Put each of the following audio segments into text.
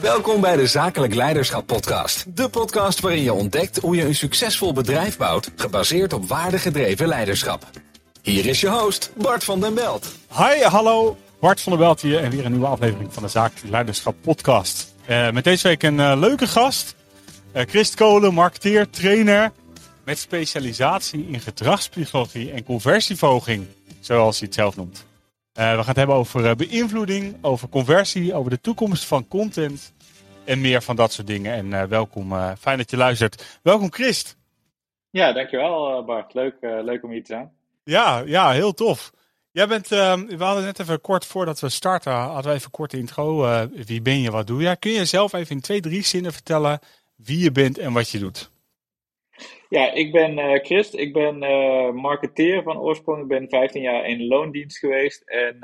Welkom bij de Zakelijk Leiderschap Podcast. De podcast waarin je ontdekt hoe je een succesvol bedrijf bouwt, gebaseerd op waardegedreven leiderschap. Hier is je host, Bart van den Belt. Hi, hallo. Bart van den Belt hier en weer een nieuwe aflevering van de Zakelijk Leiderschap Podcast. Uh, met deze week een uh, leuke gast. Uh, Christ Kolen, marketeer, trainer met specialisatie in gedragspsychologie en conversieverhoging, zoals hij het zelf noemt. We gaan het hebben over beïnvloeding, over conversie, over de toekomst van content en meer van dat soort dingen. En welkom, fijn dat je luistert. Welkom Christ. Ja, dankjewel Bart. Leuk, leuk om hier te zijn. Ja, ja, heel tof. Jij bent, uh, we hadden net even kort voordat we starten, hadden we even een korte intro. Uh, wie ben je, wat doe je? Kun je zelf even in twee, drie zinnen vertellen wie je bent en wat je doet? Ja, ik ben uh, Christ. Ik ben marketeer van oorsprong. Ik ben 15 jaar in loondienst geweest. En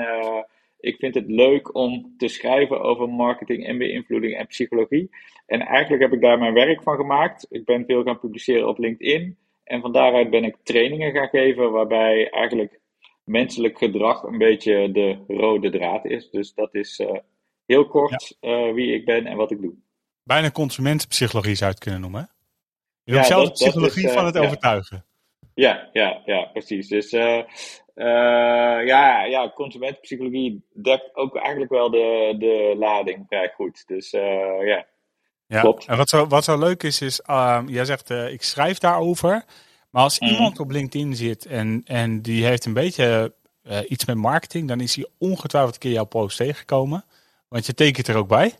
ik vind het leuk om te schrijven over marketing en beïnvloeding en psychologie. En eigenlijk heb ik daar mijn werk van gemaakt. Ik ben veel gaan publiceren op LinkedIn. En van daaruit ben ik trainingen gaan geven waarbij eigenlijk menselijk gedrag een beetje de rode draad is. Dus dat is heel kort ja. wie ik ben en wat ik doe. Bijna consumentenpsychologie zou je het kunnen noemen. Je ja, zelf de psychologie is, uh, van het overtuigen. Ja, ja, ja, precies. Dus ja, ja, consumentenpsychologie dekt ook eigenlijk wel de, de lading vrij goed. Dus ja. Ja, Klopt. en wat zo, wat zo leuk is, is uh, jij zegt ik schrijf daarover. Maar als mm. iemand op LinkedIn zit en, en die heeft een beetje iets met marketing, dan is hij ongetwijfeld een keer jouw post tegengekomen. Want je tekent er ook bij.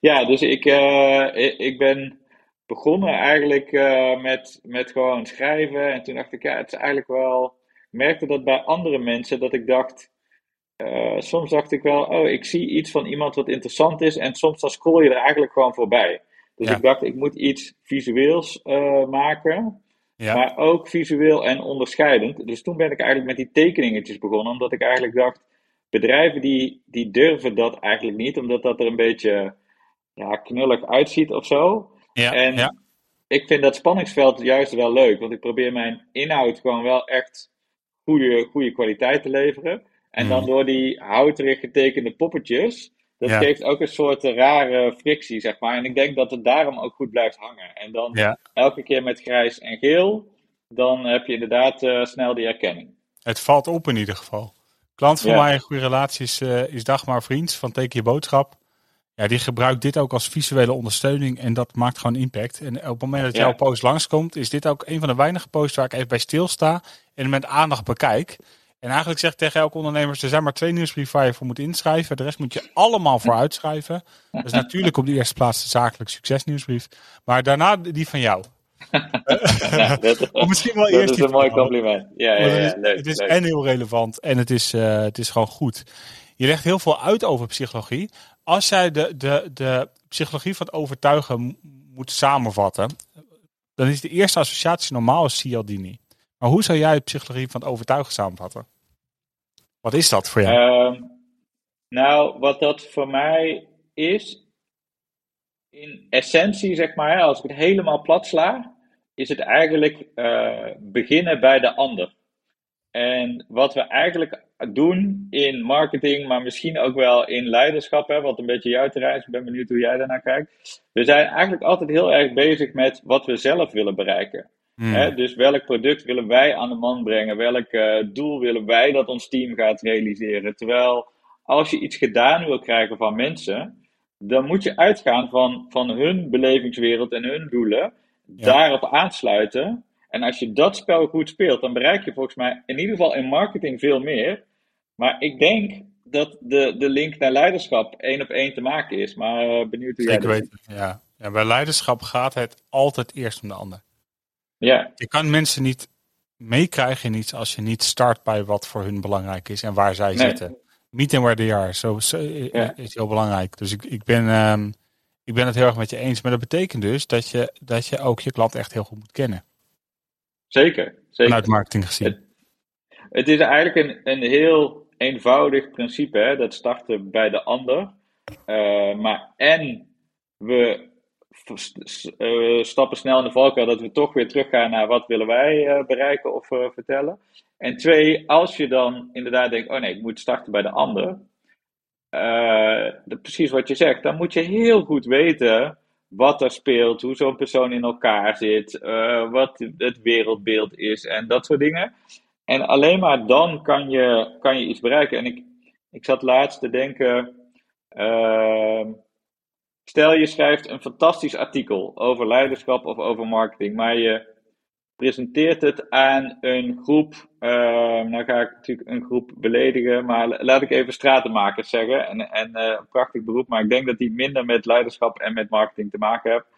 Ja, dus ik, ik, ik ben begonnen eigenlijk met, met gewoon schrijven. En toen dacht ik, ja, het is eigenlijk wel. Ik merkte dat bij andere mensen dat ik dacht uh, soms dacht ik wel, oh, ik zie iets van iemand wat interessant is. En soms dan scroll je er eigenlijk gewoon voorbij. Dus ik dacht, ik moet iets visueels uh, maken. Ja. Maar ook visueel en onderscheidend. Dus toen ben ik eigenlijk met die tekeningetjes begonnen. Omdat ik eigenlijk dacht, bedrijven die, die durven dat eigenlijk niet. Omdat dat er een beetje ja, knullig uitziet of zo. Ja, en ja. ik vind dat spanningsveld juist wel leuk. Want ik probeer mijn inhoud gewoon wel echt goede, goede kwaliteit te leveren. En dan hmm. door die houterig getekende poppetjes. Dat geeft ook een soort rare frictie, zeg maar. En ik denk dat het daarom ook goed blijft hangen. En dan elke keer met grijs en geel, dan heb je inderdaad uh, snel die herkenning. Het valt op in ieder geval. Klant van mij, goede relaties, uh, is Dagmar Vriends van Teken Je Boodschap. Ja, die gebruikt dit ook als visuele ondersteuning en dat maakt gewoon impact. En op het moment dat jouw post langskomt, is dit ook een van de weinige posts waar ik even bij stilsta en met aandacht bekijk. En eigenlijk zeg ik tegen elke ondernemer, er zijn maar twee nieuwsbrieven waar je voor moet inschrijven. De rest moet je allemaal voor uitschrijven. Dat is natuurlijk op de eerste plaats de zakelijk succesnieuwsbrief. Maar daarna die van jou. ja, dat, of misschien wel eerst dat is een mooi compliment. Ja, ja, ja, het is, leuk, het is en heel relevant en het is, uh, het is gewoon goed. Je legt heel veel uit over psychologie. Als jij de, de, de psychologie van het overtuigen moet samenvatten, dan is de eerste associatie normaal Cialdini. Maar hoe zou jij de psychologie van het overtuigen samenvatten? Wat is dat voor jou? Uh, nou, wat dat voor mij is, in essentie zeg maar, als ik het helemaal plat sla, is het eigenlijk uh, beginnen bij de ander. En wat we eigenlijk doen in marketing, maar misschien ook wel in leiderschap, hè, wat een beetje jouw terrein is, ik ben benieuwd hoe jij daarnaar kijkt. We zijn eigenlijk altijd heel erg bezig met wat we zelf willen bereiken. Hmm. dus welk product willen wij aan de man brengen? Welk uh, doel willen wij dat ons team gaat realiseren? Terwijl als je iets gedaan wil krijgen van mensen, dan moet je uitgaan van, van hun belevingswereld en hun doelen, daarop aansluiten. En als je dat spel goed speelt, dan bereik je volgens mij in ieder geval in marketing veel meer. Maar ik denk dat de, de link naar leiderschap één op één te maken is. Maar uh, benieuwd hoe jij Zeker weten, ja. ja. Bij leiderschap gaat het altijd eerst om de ander. Ja. Je kan mensen niet meekrijgen in iets als je niet start bij wat voor hun belangrijk is en waar zij zitten. Meet them where they are. Zo, so, is heel belangrijk. Dus ik, ik, ben, um, ik ben het heel erg met je eens. Maar dat betekent dus dat je, dat je ook je klant echt heel goed moet kennen. Zeker. zeker. Vanuit marketing gezien. Het, het, is eigenlijk een, een heel eenvoudig principe. Hè? Dat starten bij de ander. Uh, maar en we uh, stappen snel in de valkuil dat we toch weer teruggaan naar wat willen wij uh, bereiken of vertellen. En twee, als je dan inderdaad denkt, oh nee, ik moet starten bij de ander, precies wat je zegt, dan moet je heel goed weten wat er speelt, hoe zo'n persoon in elkaar zit, wat het wereldbeeld is en dat soort dingen. En alleen maar dan kan je, kan je iets bereiken. En ik, ik zat laatst te denken. Ehm, stel je schrijft een fantastisch artikel over leiderschap of over marketing, maar je presenteert het aan een groep. Uh, nou ga ik natuurlijk een groep beledigen, maar laat ik even stratenmakers zeggen. En, en uh, een prachtig beroep, maar ik denk dat die minder met leiderschap en met marketing te maken hebben.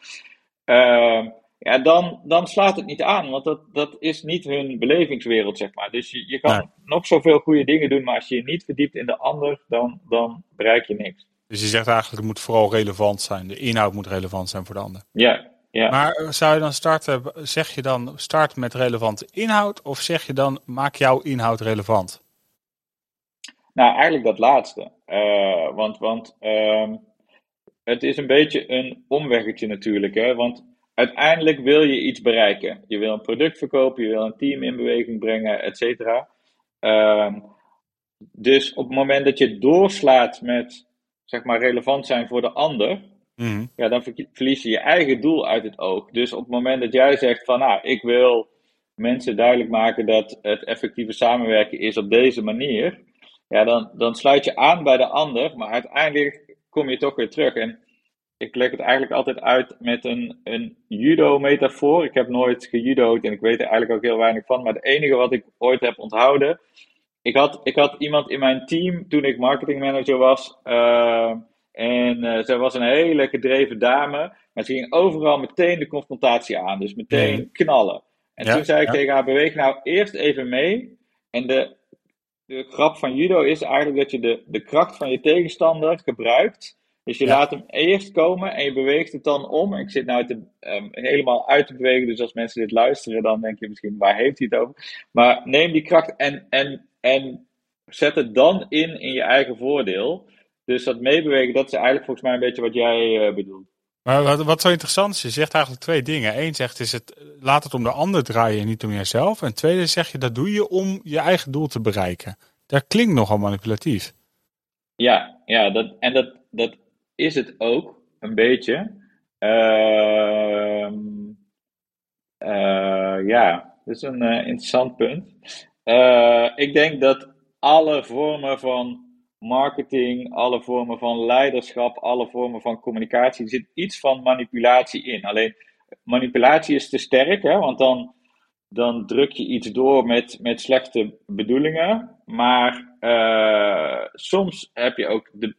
Uh, ja, dan, dan slaat het niet aan, want dat, dat is niet hun belevingswereld, zeg maar. Dus je, je kan nog zoveel goede dingen doen, maar als je je niet verdiept in de ander, dan, dan bereik je niks. Dus je zegt eigenlijk, het moet vooral relevant zijn. De inhoud moet relevant zijn voor de ander. Ja, ja. Maar eh, zou je dan starten, zeg je dan start met relevante inhoud, of zeg je dan maak jouw inhoud relevant? Nou, eigenlijk dat laatste. Uh, want want uh, het is een beetje een omweggetje natuurlijk. Hè? Want uiteindelijk wil je iets bereiken. Je wil een product verkopen, je wil een team in beweging brengen, et cetera. Ehm, dus op het moment dat je doorslaat met zeg maar relevant zijn voor de ander, mhm. ja, dan verlies je je eigen doel uit het oog. Dus op het moment dat jij zegt van nou, ik wil mensen duidelijk maken dat het effectieve samenwerken is op deze manier, ja, dan, dan sluit je aan bij de ander, maar uiteindelijk kom je toch weer terug. En ik leg het eigenlijk altijd uit met een, een judo-metafoor. Ik heb nooit gejudo'd en ik weet er eigenlijk ook heel weinig van. Maar het enige wat ik ooit heb onthouden. Ik had, ik had iemand in mijn team toen ik marketingmanager was. Uh, en uh, zij was een hele gedreven dame. Maar ze ging overal meteen de confrontatie aan. Dus meteen knallen. En toen zei ik tegen haar: beweeg nou eerst even mee. En de, de grap van judo is eigenlijk dat je de, de kracht van je tegenstander gebruikt dus je laat hem eerst komen en je beweegt het dan om. Ik zit nou te, um, helemaal uit te bewegen, dus als mensen dit luisteren, dan denk je misschien, waar heeft hij het over? Maar neem die kracht en, en, en zet het dan in in je eigen voordeel. Dus dat meebewegen, dat is eigenlijk volgens mij een beetje wat jij uh, bedoelt. Maar wat, wat zo interessant is, je zegt eigenlijk twee dingen. Eén zegt, is het, laat het om de ander draaien en niet om jezelf. En tweede zeg je, dat doe je om je eigen doel te bereiken. Dat klinkt nogal manipulatief. Ja, ja dat, en dat, dat is het ook een beetje. Uh, uh, ja, dat is een uh, interessant punt. Eh, ik denk dat alle vormen van marketing, alle vormen van leiderschap, alle vormen van communicatie, er zit iets van manipulatie in. Alleen manipulatie is te sterk, hè, want dan, dan druk je iets door met, met slechte bedoelingen. Maar soms heb je ook de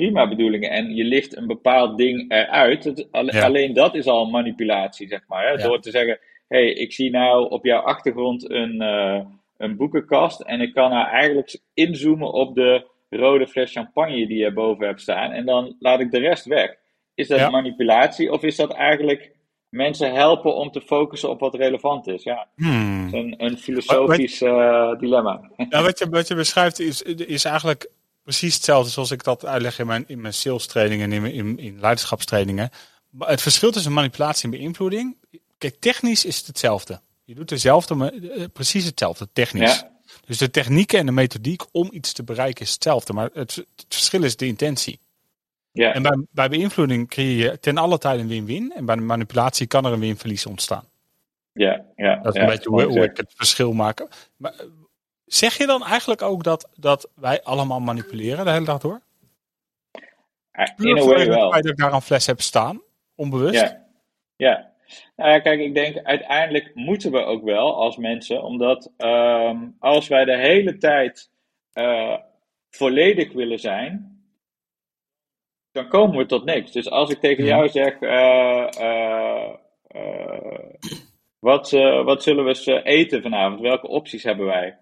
prima bedoelingen en je licht een bepaald ding eruit. Alleen dat is al manipulatie, zeg maar. Hè? Door te zeggen: hé, hey, ik zie nou op jouw achtergrond een, uh, een boekenkast en ik kan nou eigenlijk inzoomen op de rode fles champagne die je boven hebt staan en dan laat ik de rest weg. Is dat manipulatie of is dat eigenlijk mensen helpen om te focussen op wat relevant is? Ja, hmm. een, een filosofisch uh, dilemma. Ja, wat, je, wat je beschrijft is, is eigenlijk precies hetzelfde zoals ik dat uitleg in mijn, in mijn sales trainingen en in, in, in leiderschapstrainingen. Maar het verschil tussen manipulatie en beïnvloeding. Kijk, technisch is het hetzelfde. Je doet dezelfde, maar eh, precies hetzelfde, technisch. Dus de technieken en de methodiek om iets te bereiken is hetzelfde. Maar het, het verschil is de intentie. Ja. En bij, bij beïnvloeding creëer je ten alle tijde een win-win. En bij manipulatie kan er een win-verlies ontstaan. Ja, ja. Dat is een beetje hoe, hoe, ik het verschil maak. Maar Zeg je dan eigenlijk ook dat, dat wij allemaal manipuleren de hele dag door? In a way wel. Dat ik daar een fles heb staan, onbewust? Ja, ja. Nou ja, kijk, ik denk uiteindelijk moeten we ook wel als mensen, omdat um, als wij de hele tijd uh, volledig willen zijn, dan komen we tot niks. Dus als ik tegen jou zeg, uh, uh, wat, wat zullen we eten vanavond? Welke opties hebben wij?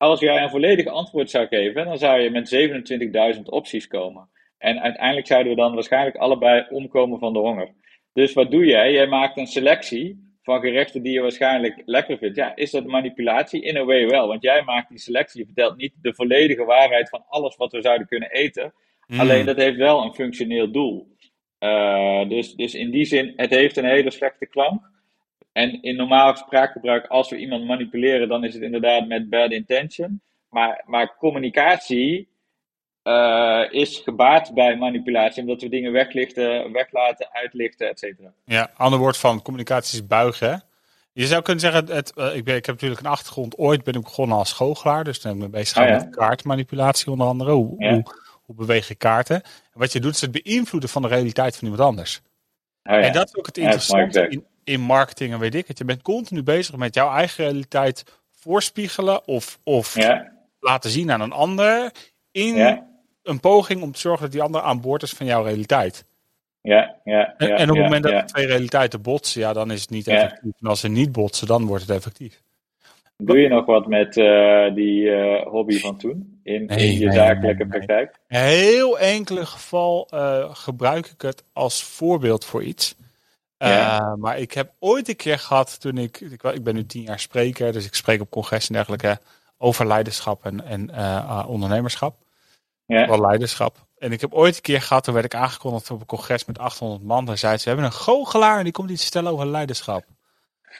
als jij een volledig antwoord zou geven, dan zou je met 27.000 opties komen. En uiteindelijk zouden we dan waarschijnlijk allebei omkomen van de honger. Dus wat doe jij? Jij maakt een selectie van gerechten die je waarschijnlijk lekker vindt. Ja, is dat manipulatie? In a way wel, want jij maakt die selectie. Je vertelt niet de volledige waarheid van alles wat we zouden kunnen eten. Hmm. Alleen dat heeft wel een functioneel doel. Uh, dus, dus in die zin, het heeft een hele slechte klank. En in normaal spraakgebruik, als we iemand manipuleren, dan is het inderdaad met bad intention. Maar, maar communicatie uh, is gebaat bij manipulatie, omdat we dingen weglichten, weglaten, uitlichten, et cetera. Ja, ander woord van communicatie is buigen. Je zou kunnen zeggen, het, uh, ik, ben, ik heb natuurlijk een achtergrond. Ooit ben ik begonnen als goochelaar, dus dan ben ik bezig oh, met kaartmanipulatie onder andere. Hoe, hoe, hoe, beweeg je kaarten? En wat je doet is het beïnvloeden van de realiteit van iemand anders. Oh, en dat is ook het interessante in, in marketing en weet ik het. Je bent continu bezig met jouw eigen realiteit voorspiegelen of, of laten zien aan een ander in een poging om te zorgen dat die ander aan boord is van jouw realiteit. Ja, ja, en, en op het moment dat de twee realiteiten botsen, ja, dan is het niet effectief. En als ze niet botsen, dan wordt het effectief. Doe je nog wat met uh, die uh, hobby van toen in, in je zakelijke praktijk? Heel enkele geval uh, gebruik ik het als voorbeeld voor iets. Ja. Maar ik heb ooit een keer gehad toen ik, ik, ik ben nu tien jaar spreker, dus ik spreek op congres en dergelijke over leiderschap en, en ondernemerschap. Ja. Wel leiderschap. En ik heb ooit een keer gehad, toen werd ik aangekondigd op een congres met 800 man. Daar zei ze, we hebben een goochelaar en die komt iets stellen over leiderschap.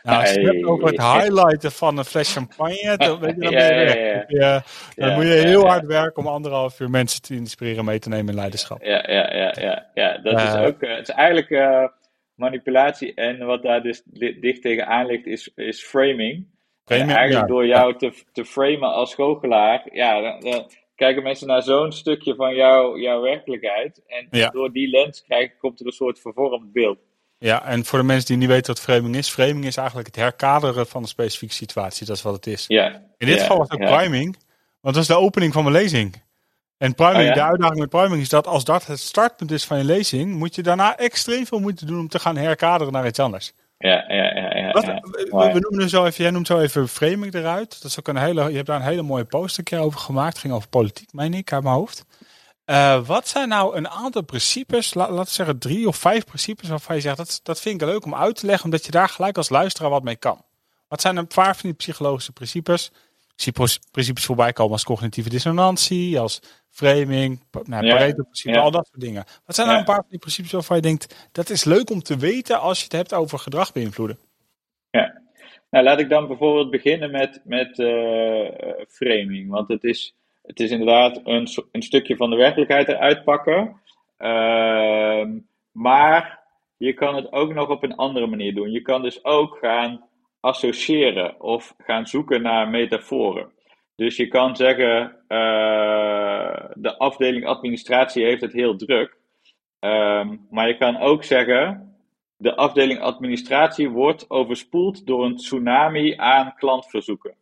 Nou, als je het over het highlighten van een fles champagne, dan, weet je, dan, ben je ja, dan moet je heel hard werken om anderhalf uur mensen te inspireren mee te nemen in leiderschap. Ja, ja, ja, ja, ja. dat is ook, uh, het is eigenlijk uh, manipulatie en wat daar dus dicht tegenaan ligt is, is framing. framing en eigenlijk door jou te, te framen als goochelaar, ja, dan, kijken mensen naar zo'n stukje van jouw jouw werkelijkheid. En door die lens krijg, komt er een soort vervormd beeld. Ja, en voor de mensen die niet weten wat framing is, framing is eigenlijk het herkaderen van een specifieke situatie. Dat is wat het is. Ja. In dit geval was het ook priming, want dat is de opening van mijn lezing. En priming, oh, de uitdaging met priming is dat als dat het startpunt is van je lezing, moet je daarna extreem veel moeite doen om te gaan herkaderen naar iets anders. Ja, ja, ja. ja, Wat, we, we, noemen zo even, jij noemt zo even framing eruit. Dat is ook een hele, je hebt daar een hele mooie poster over gemaakt. Het ging over politiek, meen ik, uit mijn hoofd. Uh, wat zijn nou een aantal principes, laten we zeggen drie of vijf principes, waarvan je zegt dat, dat vind ik leuk om uit te leggen, omdat je daar gelijk als luisteraar wat mee kan? Wat zijn een paar van die psychologische principes? Zie principes voorbij komen als cognitieve dissonantie, als framing, nou, Pareto-principe, al dat soort dingen. Wat zijn nou een paar van die principes waarvan je denkt, dat is leuk om te weten als je het hebt over gedrag beïnvloeden? Ja, nou laat ik dan bijvoorbeeld beginnen met, met uh, framing, want het is, het is inderdaad een, een stukje van de werkelijkheid eruit pakken, uh, maar je kan het ook nog op een andere manier doen. Je kan dus ook gaan associëren of gaan zoeken naar metaforen. Dus je kan zeggen, uh, de afdeling administratie heeft het heel druk. Um, maar je kan ook zeggen, de afdeling administratie wordt overspoeld door een tsunami aan klantverzoeken.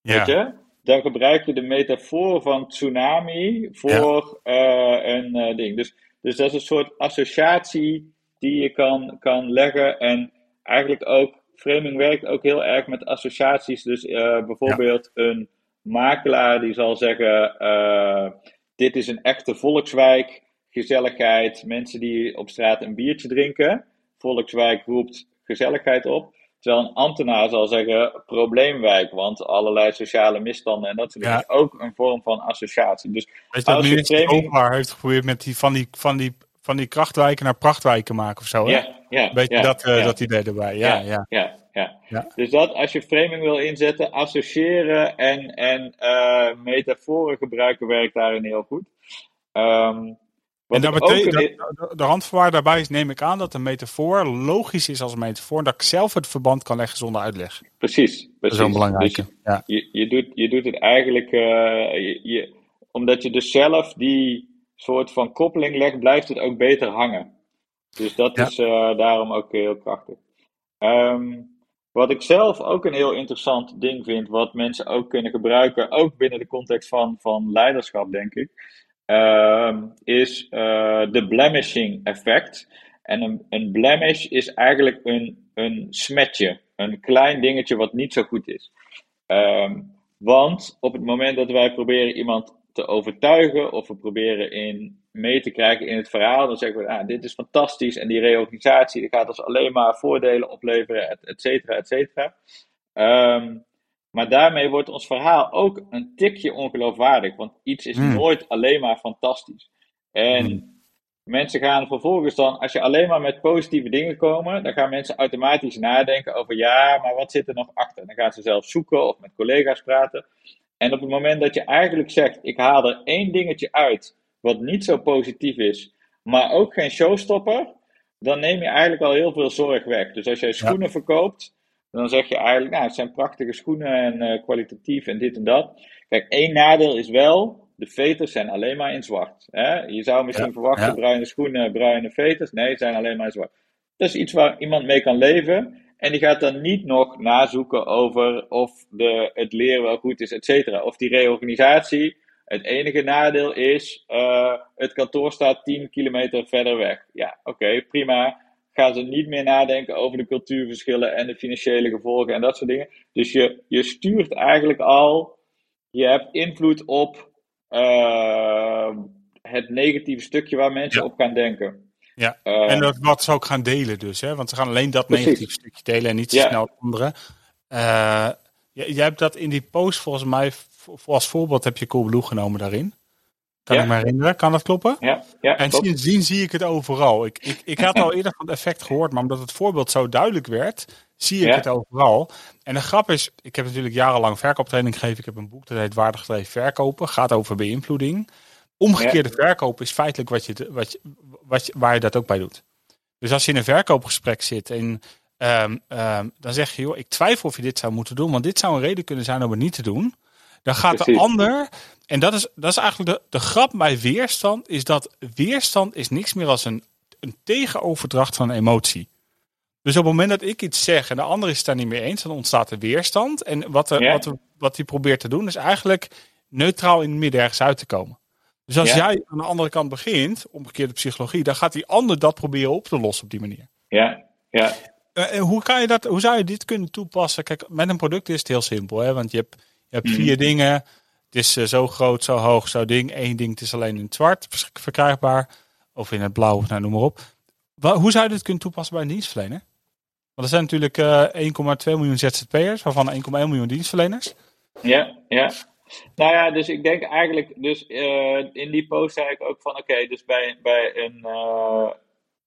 Ja. Weet je? Dan gebruik je de metafoor van tsunami voor ja. uh, een uh, ding. Dus, dus dat is een soort associatie die je kan, kan leggen en eigenlijk ook framing werkt ook heel erg met associaties. Dus uh, bijvoorbeeld een makelaar die zal zeggen: uh, Dit is een echte volkswijk, gezelligheid, mensen die op straat een biertje drinken. Volkswijk roept gezelligheid op. Terwijl een ambtenaar zal zeggen probleemwijk, want allerlei sociale misstanden en dat soort dingen is ook een vorm van associatie. Dus Weet je dat minister framing... heeft geprobeerd met die, van, die, van die van die krachtwijken naar prachtwijken maken of zo. Hè? Ja, ja. Beetje ja, dat, uh, dat idee erbij. Ja, ja, ja. ja. Dus dat als je framing wil inzetten, associëren en, en uh, metaforen gebruiken werkt daarin heel goed. Um, en dat betekent, de, de randvoorwaarde daarbij is, neem ik aan, dat een metafoor logisch is als een metafoor. Dat ik zelf het verband kan leggen zonder uitleg. Precies. precies. Dat is belangrijk. Dus ja. je, je, doet, je doet het eigenlijk, uh, je, je, omdat je dus zelf die soort van koppeling legt, blijft het ook beter hangen. Dus dat is uh, daarom ook heel krachtig. Um, wat ik zelf ook een heel interessant ding vind, wat mensen ook kunnen gebruiken, ook binnen de context van, van leiderschap, denk ik, um, is uh, de blemishing effect. En een, een blemish is eigenlijk een, een smetje, een klein dingetje wat niet zo goed is. Um, want op het moment dat wij proberen iemand te overtuigen of we proberen in mee te krijgen in het verhaal, dan zeggen we, ah, dit is fantastisch en die reorganisatie die gaat ons alleen maar voordelen opleveren, et, cetera, et cetera. Um, maar daarmee wordt ons verhaal ook een tikje ongeloofwaardig, want iets is hmm. nooit alleen maar fantastisch. En hmm. mensen gaan vervolgens dan, als je alleen maar met positieve dingen komen, dan gaan mensen automatisch nadenken over, ja, maar wat zit er nog achter? Dan gaan ze zelf zoeken of met collega's praten. En op het moment dat je eigenlijk zegt: ik haal er één dingetje uit wat niet zo positief is, maar ook geen showstopper, dan neem je eigenlijk al heel veel zorg weg. Dus als jij schoenen verkoopt, dan zeg je eigenlijk: nou, het zijn prachtige schoenen en uh, kwalitatief en dit en dat. Kijk, één nadeel is wel: de veters zijn alleen maar in zwart. Hè? Je zou misschien verwachten: bruine schoenen, bruine veters. Nee, ze zijn alleen maar in zwart. Dat is iets waar iemand mee kan leven. En die gaat dan niet nog nazoeken over of de, het leren wel goed is, et cetera. Of die reorganisatie. Het enige nadeel is, uh, het kantoor staat 10 kilometer verder weg. Ja, oké, prima. Gaan ze niet meer nadenken over de cultuurverschillen en de financiële gevolgen en dat soort dingen. Dus je, je stuurt eigenlijk al, je hebt invloed op uh, het negatieve stukje waar mensen op gaan denken. Ja, uh, en dat, wat ze ook gaan delen dus, hè? want ze gaan alleen dat negatieve stukje delen en niet zo snel het andere. Uh, jij hebt dat in die post volgens mij, als voorbeeld heb je Coolblue genomen daarin. Kan ik me herinneren, kan dat kloppen? Ja, ja En sindsdien zie ik het overal. Ik, ik, ik had al eerder van het effect gehoord, maar omdat het voorbeeld zo duidelijk werd, zie ik het overal. En de grap is, ik heb natuurlijk jarenlang verkooptraining gegeven. Ik heb een boek dat heet Waardig Verkopen. Gaat over beïnvloeding. Omgekeerde verkoop is feitelijk wat je, wat je, wat je, waar je dat ook bij doet. Dus als je in een verkoopgesprek zit en um, um, dan zeg je, joh, ik twijfel of je dit zou moeten doen, want dit zou een reden kunnen zijn om het niet te doen. Dan gaat Precies. de ander, en dat is, dat is eigenlijk de, de grap bij weerstand, is dat weerstand is niks meer als een, een tegenoverdracht van emotie. Dus op het moment dat ik iets zeg en de ander is het daar niet mee eens, dan ontstaat er weerstand. En wat, er, ja. wat, wat hij probeert te doen, is eigenlijk neutraal in het midden ergens uit te komen. Dus als ja. jij aan de andere kant begint, omgekeerde psychologie, dan gaat die ander dat proberen op te lossen op die manier. Ja, ja. Uh, hoe, kan je dat, hoe zou je dit kunnen toepassen? Kijk, met een product is het heel simpel, hè? want je hebt, je hebt mm. vier dingen. Het is uh, zo groot, zo hoog, zo ding. Eén ding, het is alleen in het zwart verkrijgbaar. Of in het blauw, nou, noem maar op. Wa hoe zou je dit kunnen toepassen bij een dienstverlener? Want er zijn natuurlijk uh, 1,2 miljoen ZZP'ers, waarvan 1,1 miljoen dienstverleners. Ja, ja. Nou ja, dus ik denk eigenlijk, dus uh, in die post zei ik ook van oké, okay, dus bij, bij een uh,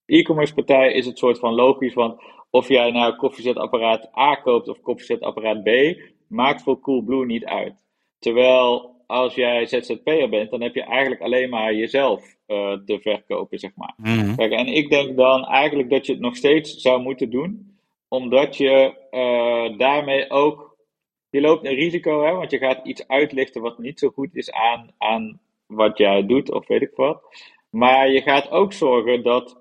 e-commerce partij is het soort van logisch, want of jij nou koffiezetapparaat A koopt of koffiezetapparaat B, maakt voor Coolblue niet uit. Terwijl als jij ZZP'er bent, dan heb je eigenlijk alleen maar jezelf uh, te verkopen, zeg maar. Mm -hmm. Kijk, en ik denk dan eigenlijk dat je het nog steeds zou moeten doen, omdat je daarmee ook je loopt een risico, hè, want je gaat iets uitlichten wat niet zo goed is aan, aan wat jij doet, of weet ik wat. Maar je gaat ook zorgen dat,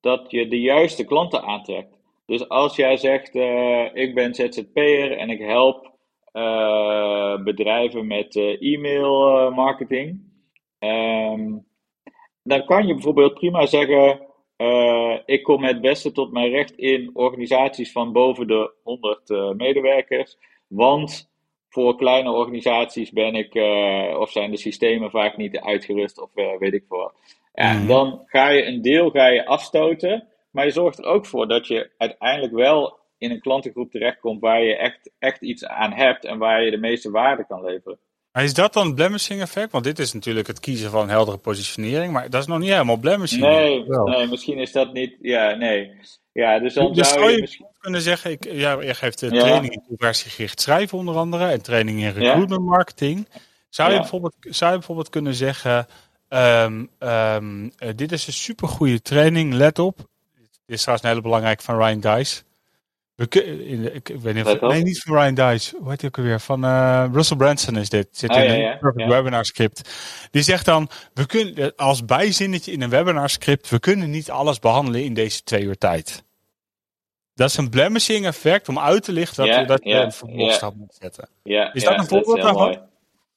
dat je de juiste klanten aantrekt. Dus als jij zegt, uh, ik ben ZZP'er en ik help uh, bedrijven met uh, e-mail marketing, um, dan kan je bijvoorbeeld prima zeggen, ik kom het beste tot mijn recht in organisaties van boven de 100 medewerkers. Want voor kleine organisaties ben ik, uh, of zijn de systemen vaak niet uitgerust, of uh, weet ik veel wat. Ja, mm. Dan ga je een deel ga je afstoten, maar je zorgt er ook voor dat je uiteindelijk wel in een klantengroep terechtkomt waar je echt, echt iets aan hebt en waar je de meeste waarde kan leveren. Maar is dat dan blemishing effect? Want dit is natuurlijk het kiezen van heldere positionering, maar dat is nog niet helemaal blemishing. Nee, nee misschien is dat niet. Ja, nee. Ja, dus dan dus zou je, misschien... kunnen zeggen, ik, ja, je geeft de training in conversiegericht schrijven onder andere en training in recruitment marketing. Zou je, bijvoorbeeld, zou je bijvoorbeeld kunnen zeggen, um, um, uh, dit is een supergoeie training, let op. Dit is trouwens een hele belangrijke van Ryan Dice. We in ik, weet niet of, nee, niet van Ryan Dice. Hoe heet hij ook alweer? Van uh, Russell Branson is dit. Zit oh, in ja, een ja, perfect webinar script. Die zegt dan, we kunnen als bijzinnetje in een webinar script, we kunnen niet alles behandelen in deze twee uur tijd. Dat is een blemishing effect om uit te lichten dat, dat je een vervolgstap moet zetten. is dat een voorbeeld daarvan?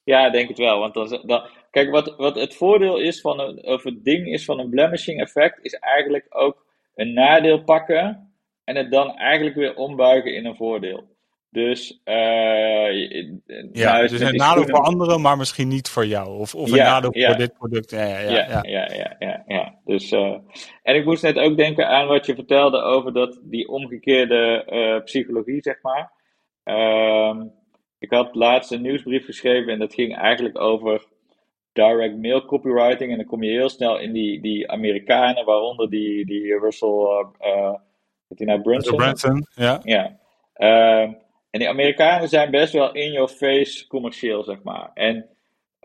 Ja, denk het wel. Want dan, dan, kijk, wat, wat het voordeel is van een, of het ding is van een blemishing effect, is eigenlijk ook een nadeel pakken en het dan eigenlijk weer ombuigen in een voordeel. Dus, uh, ja, nou, dus een nadeel voor anderen, maar misschien niet voor jou. Of, of een nadeel ja. voor dit product. Ja, ja, ja. ja, ja, ja. Dus, uh, en ik moest net ook denken aan wat je vertelde over dat, die omgekeerde uh, psychologie, zeg maar. Uh, ik had laatst een nieuwsbrief geschreven en dat ging eigenlijk over direct mail copywriting. En dan kom je heel snel in die, die Amerikanen, waaronder die, die Russell, uh, die nou? Branson, ja. Ja. Uh, En die Amerikanen zijn best wel in your face commercieel, zeg maar. En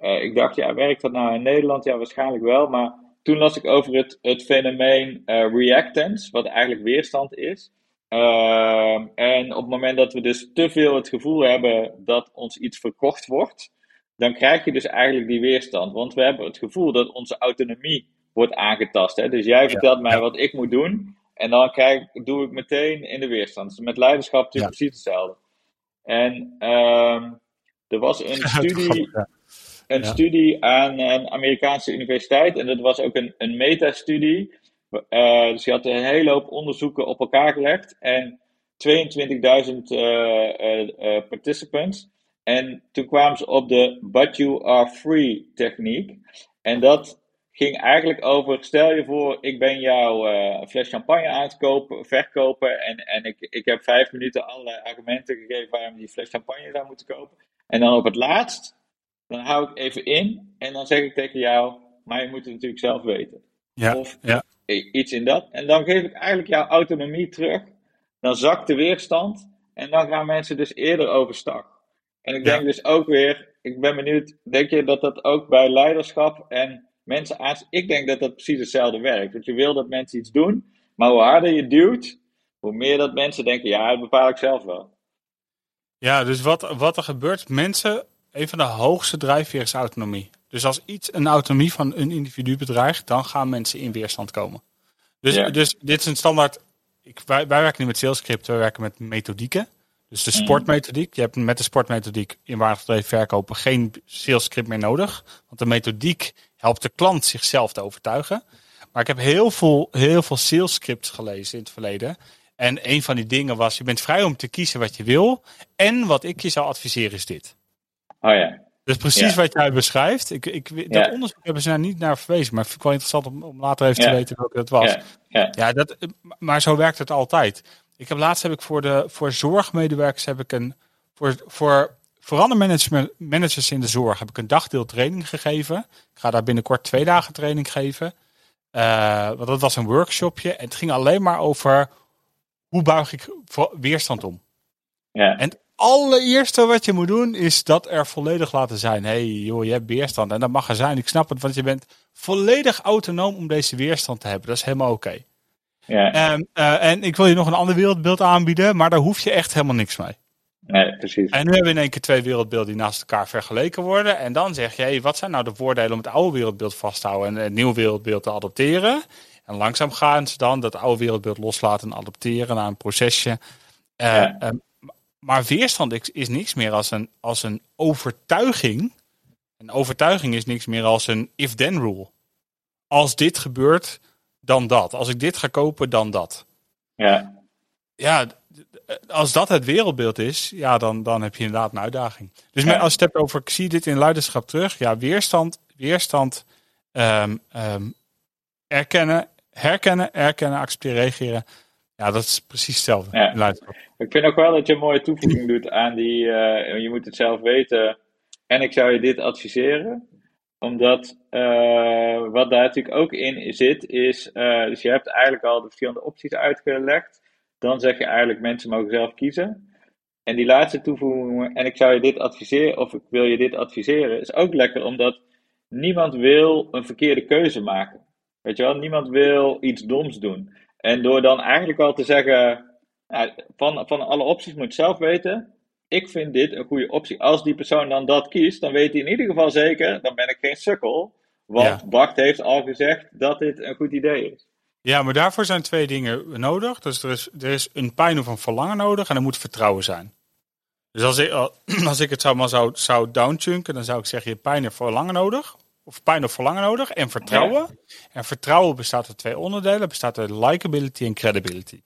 uh, ik dacht, ja, werkt dat nou in Nederland? Ja, waarschijnlijk wel. Maar toen las ik over het, het fenomeen uh, reactance, wat eigenlijk weerstand is. Uh, en op het moment dat we dus te veel het gevoel hebben dat ons iets verkocht wordt, dan krijg je dus eigenlijk die weerstand. Want we hebben het gevoel dat onze autonomie wordt aangetast. Hè? Dus jij vertelt mij wat ik moet doen, en dan krijg, doe ik meteen in de weerstand. Dus met leiderschap is precies hetzelfde. En uh, er was een studie een studie aan een Amerikaanse universiteit. En dat was ook een, een metastudie. Uh, dus je had een hele hoop onderzoeken op elkaar gelegd. En 22.000 uh, uh, participants. En toen kwamen ze op de But You Are Free techniek. En dat ging eigenlijk over: stel je voor, ik ben jou uh, een fles champagne aan het kopen, verkopen. En, en ik, ik heb vijf minuten allerlei argumenten gegeven waarom je die fles champagne zou moeten kopen. En dan op het laatst dan hou ik even in en dan zeg ik tegen jou, maar je moet het natuurlijk zelf weten. Ja, of ja. iets in dat. En dan geef ik eigenlijk jouw autonomie terug. Dan zakt de weerstand en dan gaan mensen dus eerder overstag. En ik denk dus ook weer, ik ben benieuwd, denk je dat dat ook bij leiderschap en mensen aan. Ik denk dat dat precies hetzelfde werkt. Want je wil dat mensen iets doen, maar hoe harder je duwt, hoe meer dat mensen denken, ja, dat bepaal ik zelf wel. Ja, dus wat, wat er gebeurt, mensen een van de hoogste drijfveren is autonomie. Dus als iets een autonomie van een individu bedreigt, dan gaan mensen in weerstand komen. Dus, dus dit is een standaard. Ik, wij, wij werken niet met salescript, we werken met methodieken. Dus de mm. sportmethodiek. Je hebt met de sportmethodiek in waardeverdeling verkopen geen salescript meer nodig. Want de methodiek helpt de klant zichzelf te overtuigen. Maar ik heb heel veel, heel veel salescripts gelezen in het verleden. En een van die dingen was, je bent vrij om te kiezen wat je wil. En wat ik je zou adviseren is dit. Oh ja. Dus precies wat jij beschrijft. Ik, ik, dat onderzoek hebben ze daar niet naar verwezen, maar ik vind het wel interessant om, om later even te weten welke dat was. Ja, dat, maar zo werkt het altijd. Ik heb laatst heb ik voor de voor zorgmedewerkers heb ik een voor, voor verandermanagers in de zorg heb ik een dagdeel training gegeven. Ik ga daar binnenkort twee dagen training geven. Uh, want dat was een workshopje en het ging alleen maar over hoe buig ik weerstand om. Ja. En allereerste wat je moet doen is dat er volledig laten zijn. Hé hey, joh, je hebt weerstand en dat mag er zijn. Ik snap het, want je bent volledig autonoom om deze weerstand te hebben. Dat is helemaal oké. Ja. En, uh, en ik wil je nog een ander wereldbeeld aanbieden, maar daar hoef je echt helemaal niks mee. Nee, precies. En nu hebben we in één keer twee wereldbeelden die naast elkaar vergeleken worden. En dan zeg je, hey, wat zijn nou de voordelen om het oude wereldbeeld vast te houden en het nieuwe wereldbeeld te adopteren? En langzaam gaan ze dan dat oude wereldbeeld loslaten en adopteren naar een procesje. Uh, ja. um, maar weerstand is niks meer als een, als een overtuiging. Een overtuiging is niks meer als een if-then rule. Als dit gebeurt, dan dat. Als ik dit ga kopen, dan dat. Ja. Ja, als dat het wereldbeeld is, ja, dan, dan heb je inderdaad een uitdaging. Dus als je het hebt over, ik zie dit in leiderschap terug. Ja, weerstand, weerstand, um, um, erkennen, herkennen, erkennen, accepteren, reageren. Ja, dat is precies hetzelfde. Ja. Ik vind ook wel dat je een mooie toevoeging doet aan die, uh, je moet het zelf weten. En ik zou je dit adviseren. Omdat uh, wat daar natuurlijk ook in zit, is, uh, dus je hebt eigenlijk al de verschillende opties uitgelegd. Dan zeg je eigenlijk mensen mogen zelf kiezen. En die laatste toevoeging, en ik zou je dit adviseren, of ik wil je dit adviseren, is ook lekker omdat niemand wil een verkeerde keuze maken. Weet je wel, niemand wil iets doms doen. En door dan eigenlijk al te zeggen, van, van alle opties moet je zelf weten. Ik vind dit een goede optie. Als die persoon dan dat kiest, dan weet hij in ieder geval zeker, dan ben ik geen sukkel. Want ja. Bart heeft al gezegd dat dit een goed idee is. Ja, maar daarvoor zijn twee dingen nodig. Dus er is, er is een pijn of een verlangen nodig en er moet vertrouwen zijn. Dus als ik, als ik het zou, maar zou, zou downchunken, dan zou ik zeggen, je hebt pijn en verlangen nodig of pijn of verlangen nodig en vertrouwen. En vertrouwen bestaat uit twee onderdelen. bestaat uit likability en credibility.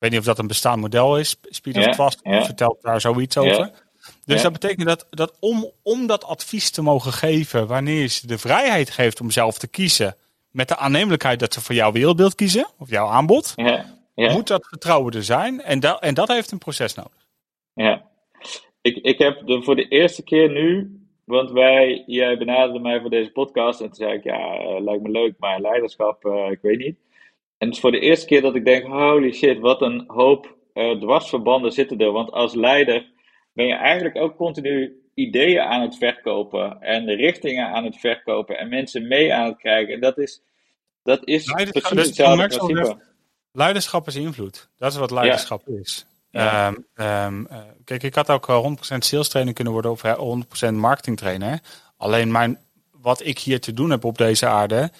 Ik weet niet of dat een bestaand model is. Speed of vast vertelt daar zoiets over. Dus dat betekent dat, dat om, om dat advies te mogen geven, wanneer je ze de vrijheid geeft om zelf te kiezen, met de aannemelijkheid dat ze voor jouw wereldbeeld kiezen, of jouw aanbod, moet dat vertrouwen er zijn. En, dat en dat heeft een proces nodig. Ja, ik, ik heb de, voor de eerste keer nu want wij, jij benaderde mij voor deze podcast en toen zei ik, ja, uh, lijkt me leuk, maar leiderschap, uh, ik weet niet. En het is voor de eerste keer dat ik denk, holy shit, wat een hoop dwarsverbanden zitten er. Want als leider ben je eigenlijk ook continu ideeën aan het verkopen en de richtingen aan het verkopen en mensen mee aan het krijgen. En dat is, dat is leiderschap, precies hetzelfde principe. Leiderschap is invloed. Dat is wat leiderschap is. Ehm, ehm, eh, kijk, ik had ook 100% sales trainer kunnen worden of 100% marketing trainer. Alleen mijn, wat ik hier te doen heb op deze aarde,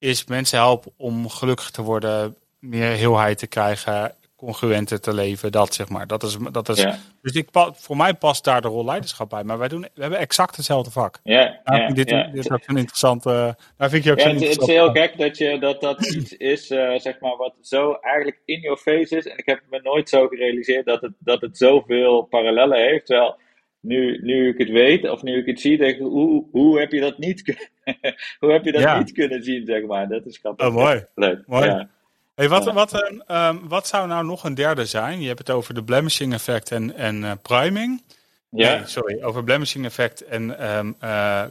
is mensen helpen om gelukkig te worden, meer heelheid te krijgen, congruenter te leven. Dat zeg maar. Dat is, dat is, Dus ik, voor mij past daar de rol leiderschap bij. Maar wij doen, we hebben exact hetzelfde vak. Ja, ja, dit, ja. dit is ook een interessante. Daar vind je ook ja, het, het, is heel gek dat, je, dat dat iets is, uh, zeg maar, wat zo eigenlijk in your face is. En ik heb me nooit zo gerealiseerd dat het, dat het zoveel parallellen heeft. Terwijl nu, nu ik het weet, of nu ik het zie, denk ik, hoe, hoe heb je dat niet, hoe heb je dat niet kunnen zien, zeg maar. Dat is grappig. Oh, mooi. Leuk. Mooi. Hey, wat, wat, um, wat zou nou nog een derde zijn? Je hebt het over de blemishing effect en, en uh, priming. Ja. Nee, sorry, over blemishing effect en um, uh,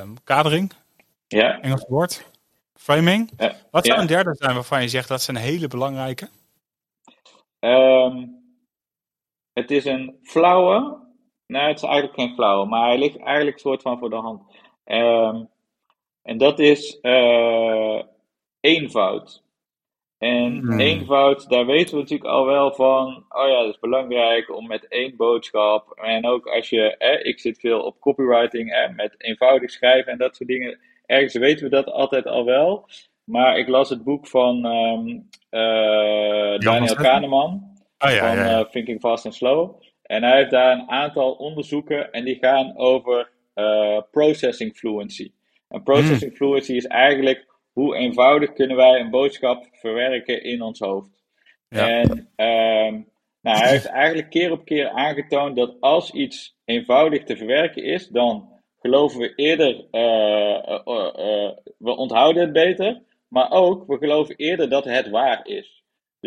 um, kadering. Ja. Engels woord. Framing. Wat zou ja. een derde zijn waarvan je zegt dat is een hele belangrijke? het is een flauwe. Nee, het is eigenlijk geen flauwe, maar hij ligt eigenlijk soort van voor de hand. en dat is eenvoud. En hmm. eenvoud, daar weten we natuurlijk al wel van. Oh ja, dat is belangrijk om met één boodschap. En ook als je, eh, ik zit veel op copywriting, eh, met eenvoudig schrijven en dat soort dingen. Ergens weten we dat altijd al wel. Maar ik las het boek van um, uh, Daniel Kahneman. Oh, ja, van ja, ja. Uh, Thinking Fast and Slow. En hij heeft daar een aantal onderzoeken en die gaan over uh, processing fluency. En processing hmm. fluency is eigenlijk hoe eenvoudig kunnen wij een boodschap verwerken in ons hoofd. Ja. En um, nou, hij heeft eigenlijk keer op keer aangetoond dat als iets eenvoudig te verwerken is, dan geloven we eerder, uh, uh, uh, we onthouden het beter, maar ook we geloven eerder dat het waar is.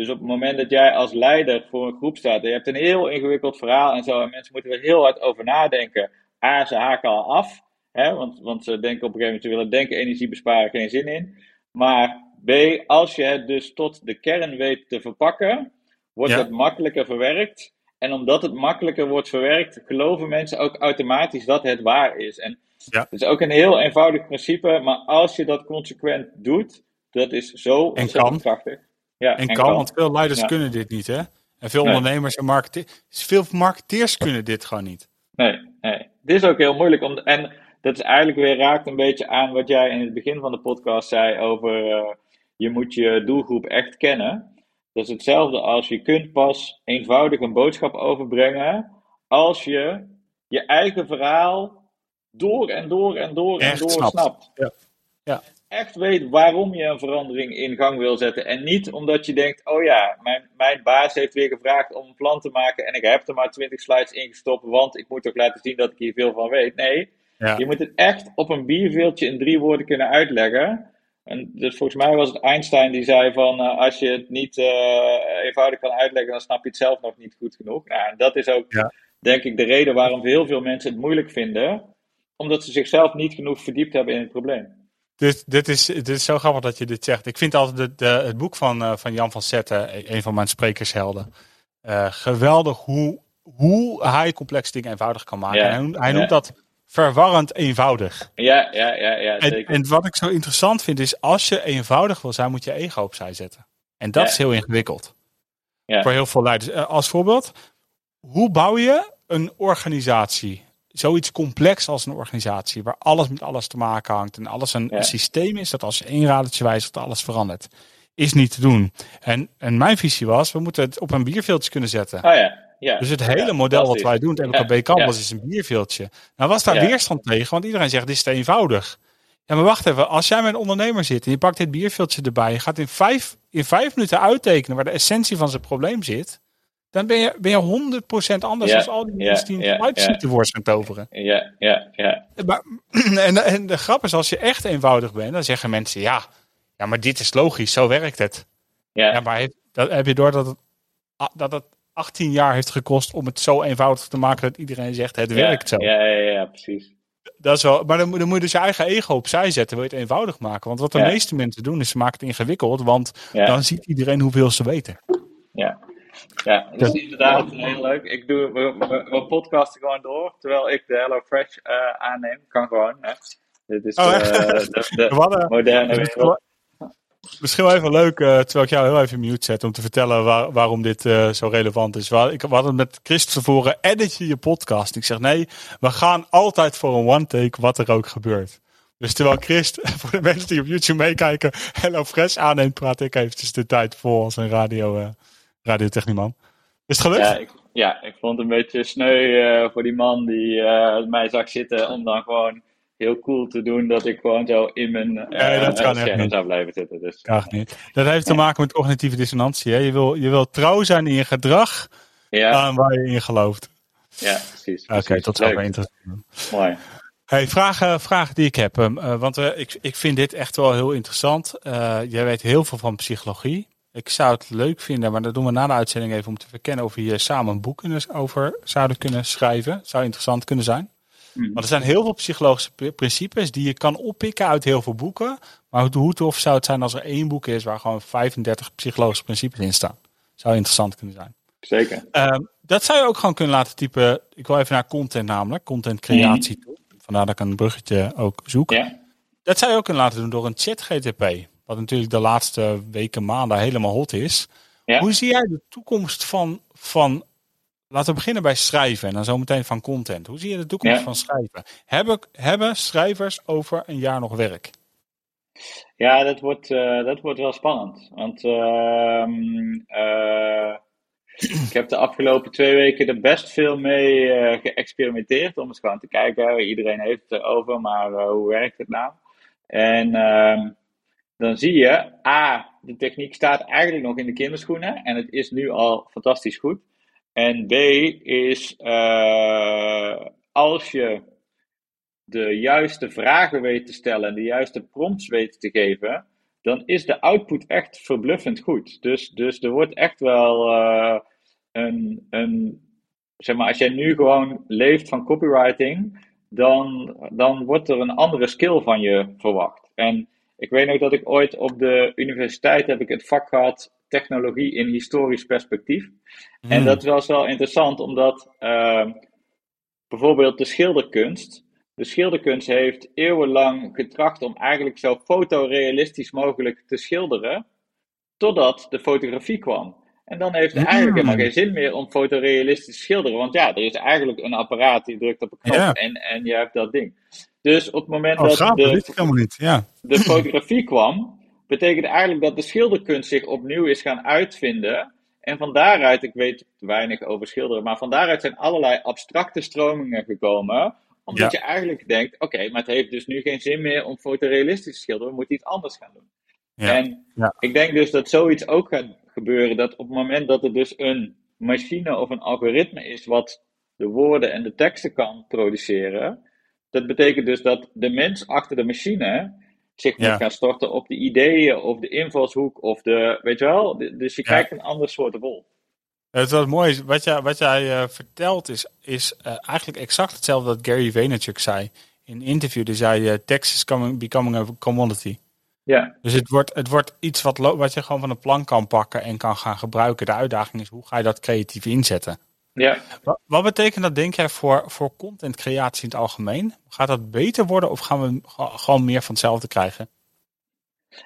Dus op het moment dat jij als leider voor een groep staat en je hebt een heel ingewikkeld verhaal en zo, en mensen moeten er heel hard over nadenken, A, ze haken al af, Hè, want, want ze denken op een gegeven moment, ze willen denken, energie besparen, geen zin in. Maar B, als je het dus tot de kern weet te verpakken, wordt Ja. het makkelijker verwerkt. En omdat het makkelijker wordt verwerkt, geloven mensen ook automatisch dat het waar is. En Ja. het is ook een heel eenvoudig principe, maar als je dat consequent doet, dat is zo ontzettend krachtig. Ja, En kan, want veel leiders Ja. kunnen dit niet, hè? En veel Nee. ondernemers en marketeers, veel marketeers kunnen dit gewoon niet. Nee, nee. Het is ook heel moeilijk. Om, en dat is eigenlijk weer raakt een beetje aan wat jij in het begin van de podcast zei over eh, je moet je doelgroep echt kennen. Dat is hetzelfde als je kunt pas eenvoudig een boodschap overbrengen als je je eigen verhaal door en door en door en Echt door snapt. snapt. Ja. Ja. Echt weet waarom je een verandering in gang wil zetten. En niet omdat je denkt, oh ja, mijn, mijn baas heeft weer gevraagd om een plan te maken en ik heb er maar 20 slides ingestopt, want ik moet toch laten zien dat ik hier veel van weet. Nee, Ja. je moet het echt op een bierveeltje in drie woorden kunnen uitleggen. En dus volgens mij was het Einstein die zei van eh, als je het niet eh, eenvoudig kan uitleggen, dan snap je het zelf nog niet goed genoeg. Nou, en dat is ook Ja. denk ik de reden waarom heel veel mensen het moeilijk vinden, omdat ze zichzelf niet genoeg verdiept hebben in het probleem. Dit, dit, is, dit is zo grappig dat je dit zegt. Ik vind altijd de, de, het boek van, eh, van Jan van Zetten, een van mijn sprekershelden, eh, geweldig hoe, hoe hij complexe dingen eenvoudig kan maken. Ja. Hij, noemt- hij Ja. noemt dat verwarrend eenvoudig. Ja, ja, ja, ja En, zeker. en wat ik zo interessant vind is, als je eenvoudig wil zijn, moet je ego opzij zetten. En dat Ja. is heel ingewikkeld. Ja. Voor heel veel leiders. Eh, Als voorbeeld, hoe bouw je een organisatie? Zoiets complex als een organisatie, waar alles met alles te maken hangt en alles een, Ja. systeem is dat als je één radertje wijzigt, alles verandert. Is niet te doen. En, en mijn visie was, we moeten het op een bierveeltje kunnen zetten. Oh ja, ja. Dus het hele Ja, model wat wij doen, het MKB Ja, Campus, is een bierveeltje. Nou was daar weerstand tegen, want iedereen zegt, dit is te eenvoudig. Ja, maar wacht even. Als jij met een ondernemer zit en je pakt dit bierveeltje erbij, je gaat in vijf, in vijf minuten uittekenen waar de essentie van zijn probleem zit, dan ben je, ben je 100% anders dan al die mensen die een ja. tevoorschijn gaan toveren. Ja, ja, ja. Maar, en, en de grap is, als je echt eenvoudig bent, dan zeggen mensen, ja, ja maar dit is logisch, zo werkt het. Ja, Ja, maar heeft, dat, heb je door dat het, dat het 18 jaar heeft gekost om het zo eenvoudig te maken dat iedereen zegt, het werkt zo. Ja, ja, ja, precies. Dat is wel, maar dan, moet- dan moet je dus je eigen ego opzij zetten, wil je het eenvoudig maken. Want wat de Ja. meeste mensen doen, is ze maken het ingewikkeld, want dan ziet iedereen hoeveel ze weten. Ja. Ja, dat is inderdaad heel leuk. Ik doe, we, we, podcasten gewoon door, terwijl ik de Hello Fresh uh, aanneem. Kan gewoon, hè. Dit is oh, de, de, moderne wereld. Misschien wel even leuk, uh, terwijl ik jou heel even mute zet, om te vertellen waar, waarom dit uh, zo relevant is. Waar, ik, we hadden met Chris tevoren, edit je je podcast? Ik zeg nee, we gaan altijd voor een one-take, wat er ook gebeurt. Dus terwijl Chris, voor de mensen die op YouTube meekijken, Hello Fresh aanneemt, praat ik eventjes de tijd vol als een radio, uh, radiotechnieman. Is het gelukt? Ja ik, ja, ik vond het een beetje sneu voor die man die mij zag zitten om dan gewoon heel cool te doen dat ik gewoon zo in mijn uh, dat kan scherm zou blijven zitten. Dus. Kan niet. Dat heeft te maken met cognitieve dissonantie. Hè? Je, wil, je wil trouw zijn in je gedrag ja. aan waar je in gelooft. Ja, precies. Oké, okay, tot zover interessant. Mooi. Hey, vragen, vragen die ik heb. Uh, want uh, ik, ik vind dit echt wel heel interessant. jij weet heel veel van psychologie. Ik zou het leuk vinden, maar dat doen we na de uitzending even om te verkennen of we hier samen een boek over zouden kunnen schrijven. Zou interessant kunnen zijn. Mhm. Want er zijn heel veel psychologische principes die je kan oppikken uit heel veel boeken. Maar hoe tof zou het zijn als er één boek is waar gewoon 35 psychologische principes in staan? Zou interessant kunnen zijn. Zeker. Uh, dat zou je ook gewoon kunnen laten typen. Ik wil even naar content namelijk, content creatie toe. Vandaar dat ik een bruggetje ook zoek. Ja. Dat zou je ook kunnen laten doen door een chat GTP. Wat natuurlijk de laatste weken, maanden helemaal hot is. Ja. Hoe zie jij de toekomst van, van Laten we beginnen bij schrijven en dan zometeen van content. Hoe zie je de toekomst van schrijven? Hebben, hebben schrijvers over een jaar nog werk? Ja, dat wordt, uh, dat wordt wel spannend. Want uh, uh, ik heb de afgelopen twee weken er best veel mee eh, geëxperimenteerd. Om eens gewoon te kijken. Iedereen heeft het erover, maar hoe werkt het nou? En ehm, dan zie je, A, de techniek staat eigenlijk nog in de kinderschoenen. En het is nu al fantastisch goed. En B is uh, als je de juiste vragen weet te stellen en de juiste prompts weet te geven, dan is de output echt verbluffend goed. Dus, dus er wordt echt wel uh, een, een, zeg maar, als jij nu gewoon leeft van copywriting, dan, dan wordt er een andere skill van je verwacht. En ik weet nog dat ik ooit op de universiteit heb ik het vak gehad technologie in historisch perspectief. En hmm. dat was wel interessant, omdat uh, bijvoorbeeld de schilderkunst. De schilderkunst heeft eeuwenlang getracht om eigenlijk zo fotorealistisch mogelijk te schilderen, totdat de fotografie kwam. En dan heeft het eigenlijk helemaal hmm. geen zin meer om fotorealistisch te schilderen. Want ja, er is eigenlijk een apparaat die drukt op een knop en, en je hebt dat ding. Dus op het moment oh, dat de, niet. Ja. de fotografie kwam, betekent eigenlijk dat de schilderkunst zich opnieuw is gaan uitvinden. En van daaruit, ik weet weinig over schilderen, maar van daaruit zijn allerlei abstracte stromingen gekomen. Omdat je eigenlijk denkt, oké, maar het heeft dus nu geen zin meer om fotorealistisch te schilderen, we moeten iets anders gaan doen. Ja. En ik denk dus dat zoiets ook gaat gebeuren, dat op het moment dat er dus een machine of een algoritme is wat de woorden en de teksten kan produceren, dat betekent dus dat de mens achter de machine zich moet gaan storten op de ideeën of de invalshoek of de, weet je wel, dus je krijgt een ander soort rol. Het wat mooi is, wat jij, wat jij uh, vertelt is, is uh, eigenlijk exact hetzelfde dat Gary Vaynerchuk zei. In een interview, die zei, uh, text is coming, becoming a commodity. Ja. Dus het wordt, het wordt iets wat, wat je gewoon van de plank kan pakken en kan gaan gebruiken. De uitdaging is, hoe ga je dat creatief inzetten? Ja. Wat, wat, betekent dat, denk jij, voor, voor contentcreatie in het algemeen? Gaat dat beter worden of gaan we gewoon meer van hetzelfde krijgen?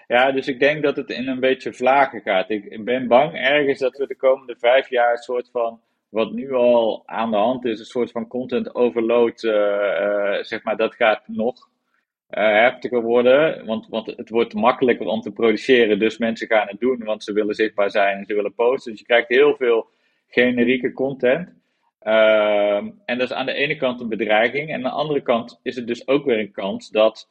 Ja, dus ik denk dat het in een beetje vlagen gaat. Ik ben bang ergens dat we de komende vijf jaar een soort van, wat nu al aan de hand is, een soort van content overload, uh, uh, zeg maar, dat gaat nog uh, heftiger worden. Want, want het wordt makkelijker om te produceren, dus mensen gaan het doen, want ze willen zichtbaar zijn en ze willen posten. Dus je krijgt heel veel generieke content. Ehm, en dat is aan de ene kant een bedreiging. En aan de andere kant is het dus ook weer een kans dat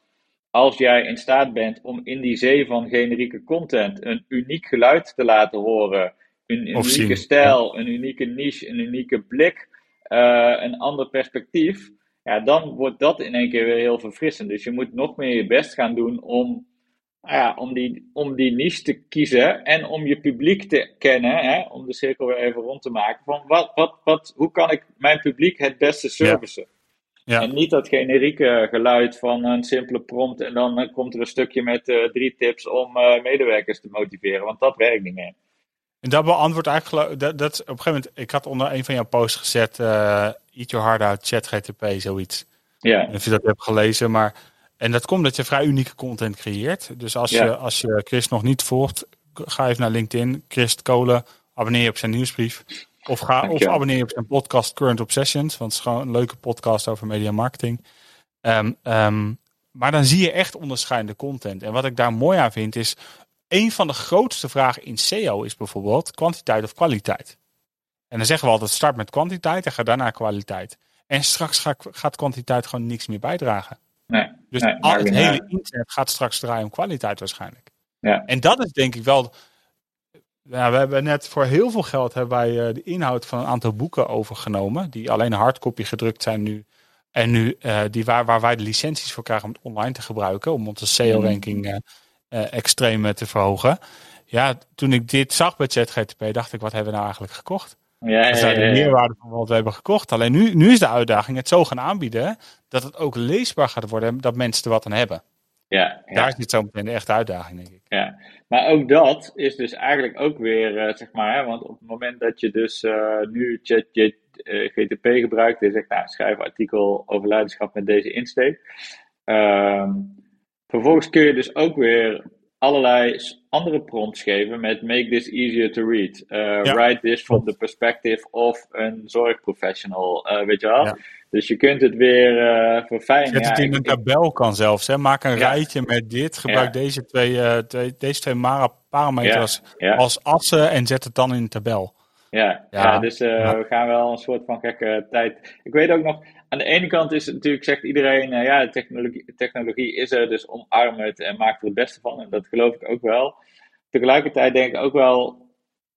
als jij in staat bent om in die zee van generieke content een uniek geluid te laten horen, een, unieke stijl, een unieke niche, een unieke blik, uh, een ander perspectief, ja, dan wordt dat in één keer weer heel verfrissend. Dus je moet nog meer je best gaan doen om ja, om, die, om die niche te kiezen en om je publiek te kennen, hè, om de cirkel weer even rond te maken, van wat, wat, wat, hoe kan ik mijn publiek het beste servicen? Ja. En niet dat generieke geluid van een simpele prompt en dan uh, komt er een stukje met uh, drie tips om uh, medewerkers te motiveren, want dat werkt niet meer. En dat beantwoordt eigenlijk, dat, dat, op een gegeven moment, ik had onder een van jouw posts gezet, uh, Eat Your Heart Out, ChatGTP, zoiets. Ja. Of je dat hebt gelezen, maar, en dat komt dat je vrij unieke content creëert. Dus als, je, als je Chris nog niet volgt, ga even naar LinkedIn, Chris Kolen, abonneer je op zijn nieuwsbrief. Of, ga, of abonneer je op zijn podcast Current Obsessions, want het is gewoon een leuke podcast over media marketing. Um, um, maar dan zie je echt onderscheidende content. En wat ik daar mooi aan vind is, een van de grootste vragen in SEO is bijvoorbeeld kwantiteit of kwaliteit. En dan zeggen we altijd start met kwantiteit en ga daarna kwaliteit. En straks gaat kwantiteit gewoon niks meer bijdragen. Dus nee, al het hele internet gaat straks draaien om kwaliteit waarschijnlijk. Ja. En dat is denk ik wel. Ja, we hebben net voor heel veel geld hebben wij de inhoud van een aantal boeken overgenomen. Die alleen hardcopy gedrukt zijn nu. En nu uh, die waar, waar wij de licenties voor krijgen om het online te gebruiken. Om onze SEO-ranking uh, uh, extreem te verhogen. Ja, toen ik dit zag bij ChatGTP, dacht ik, wat hebben we nou eigenlijk gekocht? Ja, dat is de meerwaarde van wat we hebben gekocht. Alleen nu, nu is de uitdaging het zo gaan aanbieden dat het ook leesbaar gaat worden en dat mensen er wat aan hebben. Ja, ja. Daar zit zo meteen de echte uitdaging, denk ik. Ja, maar ook dat is dus eigenlijk ook weer, uh, zeg maar, hè, want op het moment dat je dus uh, nu ChatGTP gebruikt en zegt, nou, schrijf een artikel over leiderschap met deze insteek. Um, vervolgens kun je dus ook weer allerlei andere prompts geven met make this easier to read. Uh, ja. Write this from the perspective of een zorgprofessional, uh, weet je wel? Ja. Dus je kunt het weer uh, verfijnen. Zet het ja, in een tabel kan zelfs. Hè? Maak een rijtje met dit. Gebruik deze twee, twee, deze twee parameters als assen en zet het dan in een tabel. Ja, ja. dus we gaan wel een soort van gekke tijd. Ik weet ook nog, aan de ene kant is het natuurlijk, zegt iedereen, uh, ja, technologie, technologie is er, dus omarm het en maak er het beste van. En dat geloof ik ook wel. Tegelijkertijd denk ik ook wel,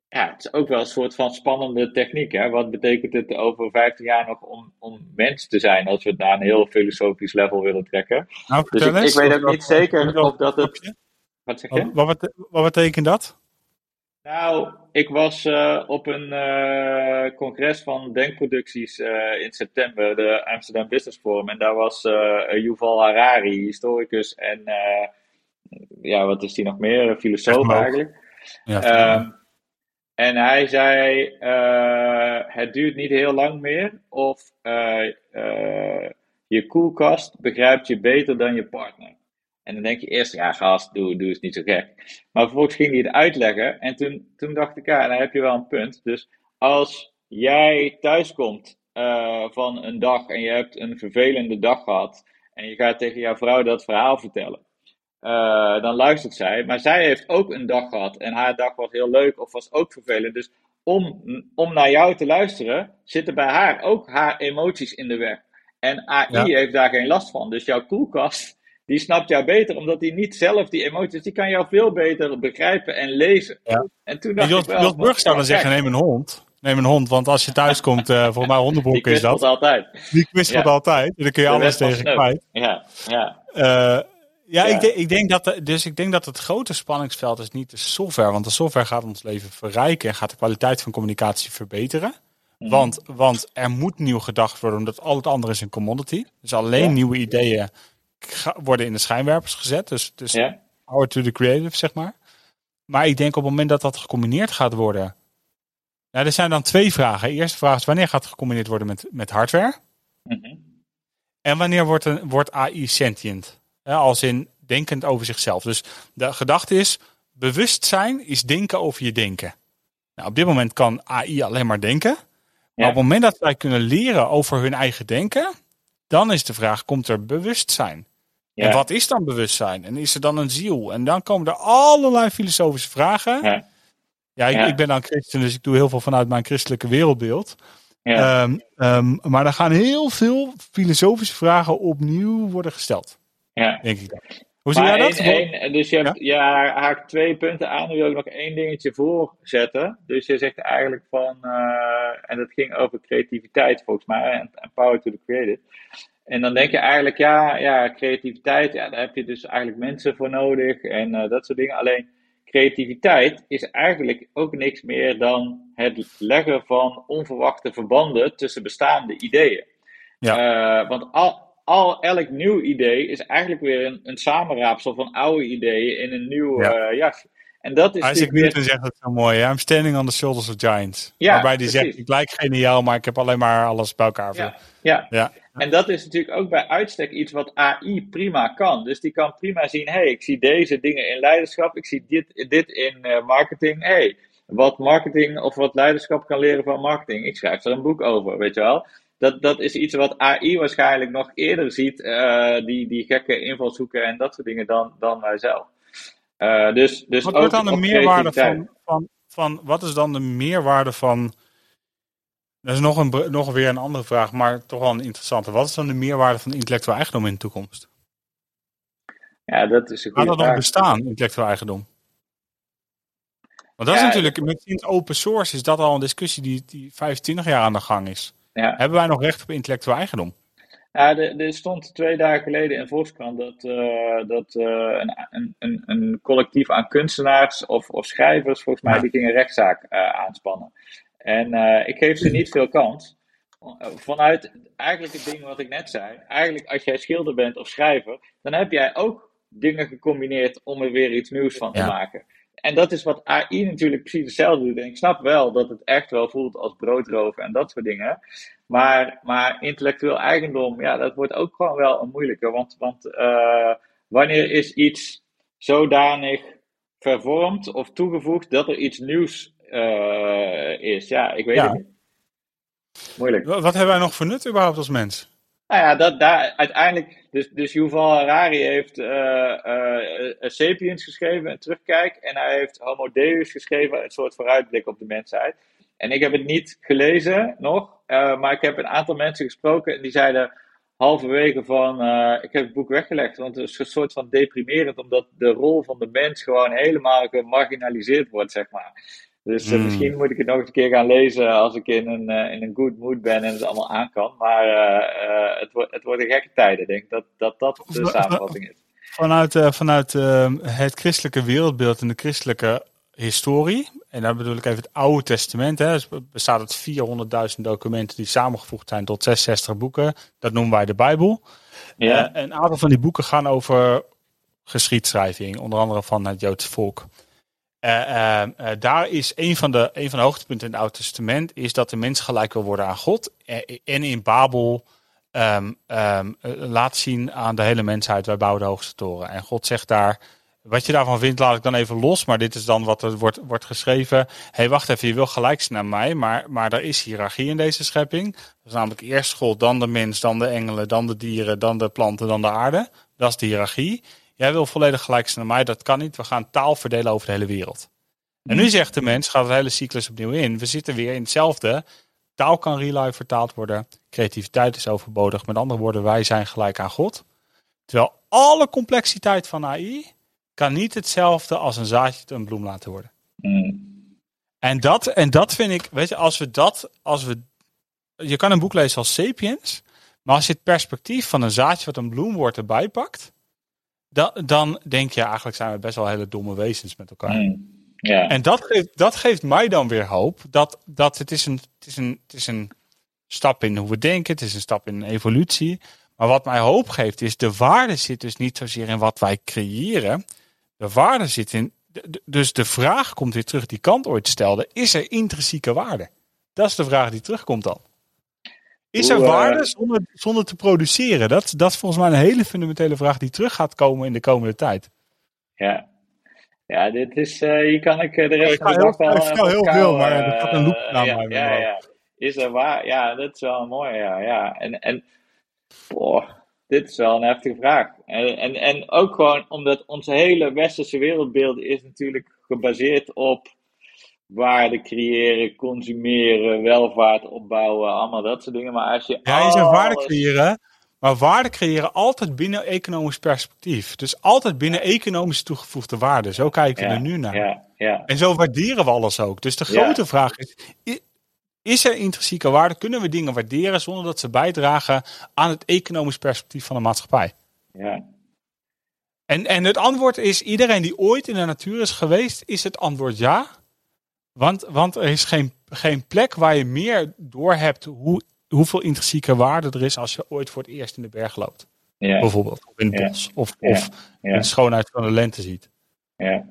ja, het is ook wel een soort van spannende techniek. Hè? Wat betekent het over 15 jaar nog om, om mens te zijn, als we het naar een heel filosofisch level willen trekken? Nou, dus ik, eens, ik weet ook niet zeker of dat het... Wat zeg je? Wat, wat, wat betekent dat? Nou, ik was uh, op een uh, congres van denkproducties uh, in september, de Amsterdam Business Forum. En daar was Yuval Harari, historicus en ja, wat is die nog meer? Een filosoof eigenlijk. Ja, um, en hij zei, het duurt niet heel lang meer of je koelkast begrijpt je beter dan je partner. En dan denk je eerst, ja gast, doe, doe eens niet zo gek. Maar vervolgens ging hij het uitleggen. En toen, toen dacht ik, ja, dan heb je wel een punt. Dus als jij thuiskomt uh, van een dag en je hebt een vervelende dag gehad. En je gaat tegen jouw vrouw dat verhaal vertellen. Uh, dan luistert zij. Maar zij heeft ook een dag gehad. En haar dag was heel leuk of was ook vervelend. Dus om, om naar jou te luisteren, zitten bij haar ook haar emoties in de weg. En AI ja. heeft daar geen last van. Dus jouw koelkast die snapt jou beter, omdat hij niet zelf die emoties, die kan jou veel beter begrijpen en lezen. Ja. En toen dacht Jos, ik wel, Jos Burg zou dan zeggen, neem een hond. Neem een hond, want als je thuis komt, uh, volgens mij hondenbroek is dat. altijd. Die kwispelt ja. altijd. En dan kun je De alles tegen kwijt. Ja, ja. Uh, ja, Ik, denk, ik, denk dat, dus ik denk dat het grote spanningsveld is niet de software. Want de software gaat ons leven verrijken en gaat de kwaliteit van communicatie verbeteren. Mm. Want, want er moet nieuw gedacht worden, omdat al het andere is een commodity. Dus alleen ja. nieuwe ideeën worden in de schijnwerpers gezet. Dus, dus ja. power to the creative, zeg maar. Maar ik denk op het moment dat dat gecombineerd gaat worden. Nou, er zijn dan twee vragen. De eerste vraag is: wanneer gaat het gecombineerd worden met, met hardware? Mm -hmm. En wanneer wordt, een, wordt AI sentient? Als in denkend over zichzelf. Dus de gedachte is: bewustzijn is denken over je denken. Nou, op dit moment kan AI alleen maar denken. Maar ja. op het moment dat wij kunnen leren over hun eigen denken, dan is de vraag: komt er bewustzijn? Ja. En wat is dan bewustzijn? En is er dan een ziel? En dan komen er allerlei filosofische vragen. Ja, ja, ik, ja. ik, ben dan christen, dus ik doe heel veel vanuit mijn christelijke wereldbeeld. Ja. Um, um, maar er gaan heel veel filosofische vragen opnieuw worden gesteld. Ja. Denk ik dan. Hoe zie jij dat? Een, dus je hebt, ja, ja haak twee punten aan. Nu wil ik nog één dingetje voorzetten. Dus je zegt eigenlijk van, uh, en dat ging over creativiteit volgens mij, en, en power to the creative. En dan denk je eigenlijk, ja, ja, creativiteit, ja, daar heb je dus eigenlijk mensen voor nodig en uh, dat soort dingen. Alleen creativiteit is eigenlijk ook niks meer dan het leggen van onverwachte verbanden tussen bestaande ideeën. Ja. Uh, want al, al elk nieuw idee is eigenlijk weer een, een samenraapsel van oude ideeën in een nieuw ja. uh, jasje. En dat is Isaac Newton zegt het zo mooi. I'm standing on the shoulders of giants. Ja, Waarbij die zegt, ik lijk geniaal, maar ik heb alleen maar alles bij elkaar. Ja, ja. ja. En dat is natuurlijk ook bij uitstek iets wat AI prima kan. Dus die kan prima zien, hey, ik zie deze dingen in leiderschap, ik zie dit, dit in uh, marketing. hey, wat marketing of wat leiderschap kan leren van marketing. Ik schrijf er een boek over, weet je wel. Dat, dat is iets wat AI waarschijnlijk nog eerder ziet, uh, die, die gekke invalshoeken en dat soort dingen, dan, dan wij zelf. Uh, dus, dus wat wordt dan de meerwaarde van, van, van, wat is dan de meerwaarde van, dat is nog, een, nog weer een andere vraag, maar toch wel een interessante. Wat is dan de meerwaarde van intellectueel eigendom in de toekomst? Ja, dat is een goede Gaat dat nog bestaan, intellectueel eigendom? Want dat is natuurlijk, met open source is dat al een discussie die, die 25 jaar aan de gang is. Ja. Hebben wij nog recht op intellectueel eigendom? Ja, er, er stond twee dagen geleden in Volkskrant dat, uh, dat uh, een, een, een, collectief aan kunstenaars of, of schrijvers, volgens mij, die gingen rechtszaak uh, aanspannen. En ik geef ze niet veel kans. Vanuit eigenlijk het ding wat ik net zei. Eigenlijk als jij schilder bent of schrijver, dan heb jij ook dingen gecombineerd om er weer iets nieuws van te maken. En dat is wat AI natuurlijk precies hetzelfde doet. En ik snap wel dat het echt wel voelt als broodroven en dat soort dingen. Maar, maar intellectueel eigendom, ja, dat wordt ook gewoon wel een moeilijke. Want, want uh, wanneer is iets zodanig vervormd of toegevoegd dat er iets nieuws uh, is? Ja, ik weet het niet. Moeilijk. Wat hebben wij nog voor nut überhaupt als mens? Nou ja, dat, daar uiteindelijk. Dus, dus Yuval Harari heeft uh, Sapiens geschreven, een terugkijk. En hij heeft Homo Deus geschreven, een soort vooruitblik op de mensheid. En ik heb het niet gelezen nog, maar ik heb een aantal mensen gesproken en die zeiden halverwege van, ik heb het boek weggelegd, want het is een soort van deprimerend, omdat de rol van de mens gewoon helemaal gemarginaliseerd wordt, zeg maar. Dus uh, misschien moet ik het nog eens een keer gaan lezen als ik in een, uh, in een good mood ben en het allemaal aan kan. Maar uh, het, wordt het worden gekke tijden, denk ik dat dat, dat de samenvatting is. Vanuit, vanuit ehm, het christelijke wereldbeeld en de christelijke historie, en dan bedoel ik even het Oude Testament, hè, dus bestaat uit 400.000 documenten die samengevoegd zijn tot 66 boeken. Dat noemen wij de Bijbel. Ja. een aantal van die boeken gaan over geschiedschrijving, onder andere van het Joodse volk. Uh, uh, daar is een van, de, een van de hoogtepunten in het Oude Testament is dat de mens gelijk wil worden aan God. En in Babel um, um, laat zien aan de hele mensheid, wij bouwen de hoogste toren. En God zegt daar, wat je daarvan vindt, laat ik dan even los. Maar dit is dan wat er wordt, wordt geschreven. Hé, hey, wacht even, je wil gelijk zijn naar mij. Maar, maar er is hiërarchie in deze schepping. Dat is namelijk eerst God, dan de mens, dan de engelen, dan de dieren, dan de planten, dan de aarde. Dat is de hiërarchie. Jij wil volledig gelijk zijn naar mij, dat kan niet. We gaan taal verdelen over de hele wereld. En nu zegt de mens, gaat het hele cyclus opnieuw in. We zitten weer in hetzelfde. Taal kan real vertaald worden. Creativiteit is overbodig. Met andere woorden, wij zijn gelijk aan God. Terwijl alle complexiteit van AI kan niet hetzelfde als een zaadje een bloem laten worden. En, dat, en dat vind ik, weet je, als we dat, als we, je kan een boek lezen als Sapiens, maar als je het perspectief van een zaadje wat een bloem wordt erbij pakt, dan, dan denk je eigenlijk zijn we best wel hele domme wezens met elkaar. Mm. En dat geeft, dat geeft mij dan weer hoop dat, dat het, is een, het, is een, het is een stap in hoe we denken, het is een stap in evolutie. Maar wat mij hoop geeft is de waarde zit dus niet zozeer in wat wij creëren. De waarde zit in, dus de vraag komt weer terug die Kant ooit stelde, is er intrinsieke waarde? Dat is de vraag die terugkomt dan. Is er waarde zonder, zonder te produceren? Dat, dat is volgens mij een hele fundamentele vraag die terug gaat komen in de komende tijd. Ja, ja dit is, uh, hier kan ik eh, de rest van de dag wel... Ik heel veel, maar er gaat een loop naar ja, mij. Ja, ja, Is er waar? Ja, dat is wel mooi, ja. ja. En, en boah, dit is wel een heftige vraag. En, en, en ook gewoon omdat onze hele westerse wereldbeeld is natuurlijk gebaseerd op waarde creëren, consumeren, welvaart opbouwen, allemaal dat soort dingen. Maar als je. Ja, je zegt waarde creëren, maar waarde creëren altijd binnen economisch perspectief. Dus altijd binnen economisch toegevoegde waarde. Zo kijken we er nu naar. Ja, ja. En zo waarderen we alles ook. Dus de grote vraag is: is er intrinsieke waarde? Kunnen we dingen waarderen zonder dat ze bijdragen aan het economisch perspectief van de maatschappij? Ja. En, en het antwoord is: iedereen die ooit in de natuur is geweest, is het antwoord ja. Want, want er is geen, geen plek waar je meer door hebt hoe, hoeveel intrinsieke waarde er is als je ooit voor het eerst in de berg loopt. Ja. Bijvoorbeeld, of in het bos, of, of de schoonheid van de lente ziet. Ja.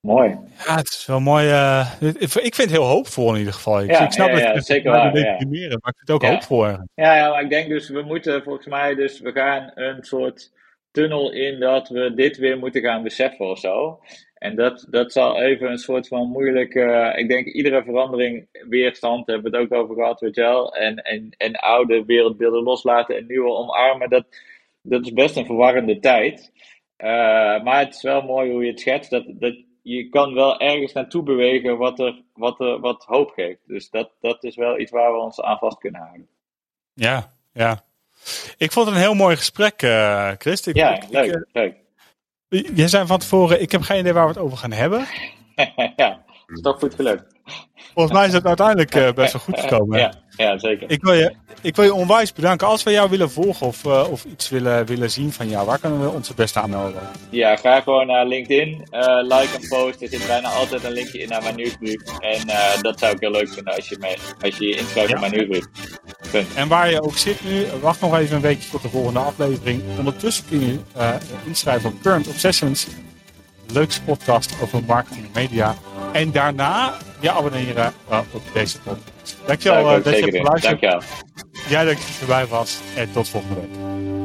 Mooi. Ja, het is wel mooi. Uh, ik vind het heel hoopvol in ieder geval. Ik, ja, ik snap ja, ja, het zeker waar. Ja. maar ik vind het ook hoopvol. Ja, ja, maar ik denk dus, we moeten volgens mij, dus we gaan een soort tunnel in dat we dit weer moeten gaan beseffen of zo. En dat, dat zal even een soort van moeilijke. ik denk iedere verandering weerstand, hebben we het ook over gehad, weet je wel. En, en, en oude wereldbeelden loslaten en nieuwe omarmen. Dat, dat is best een verwarrende tijd. Uh, maar het is wel mooi hoe je het schetst. Dat, dat je kan wel ergens naartoe bewegen wat, er, wat, er, wat hoop geeft. Dus dat, dat is wel iets waar we ons aan vast kunnen houden. Ja, ja. Ik vond het een heel mooi gesprek, uh. Ik, ja, ik, leuk, ik, leuk. Jij zei van tevoren, ik heb geen idee waar we het over gaan hebben. ja, is toch goed gelukt. Volgens mij is het uiteindelijk uh, best wel goed gekomen. Ja, ja, zeker. Ik wil, je, ik wil je onwijs bedanken. Als we jou willen volgen of, uh, of iets willen, willen zien van jou, waar kunnen we ons het beste aanmelden? Ja, ga gewoon naar LinkedIn, uh, like een post. Er zit bijna altijd een linkje in naar mijn nieuwsbrief. En dat zou ik heel leuk vinden als je als je, je inschrijft ja. op mijn nieuwsbrief. En waar je ook zit nu, wacht nog even een weekje tot de volgende aflevering. Ondertussen kun je inschrijven op Current Obsessions. Leukste podcast over marketing en media. En daarna je abonneren uh, op deze podcast. Dankjewel uh, dat je hebt geluisterd. Dankjewel. Jij dat je erbij was. En tot volgende week.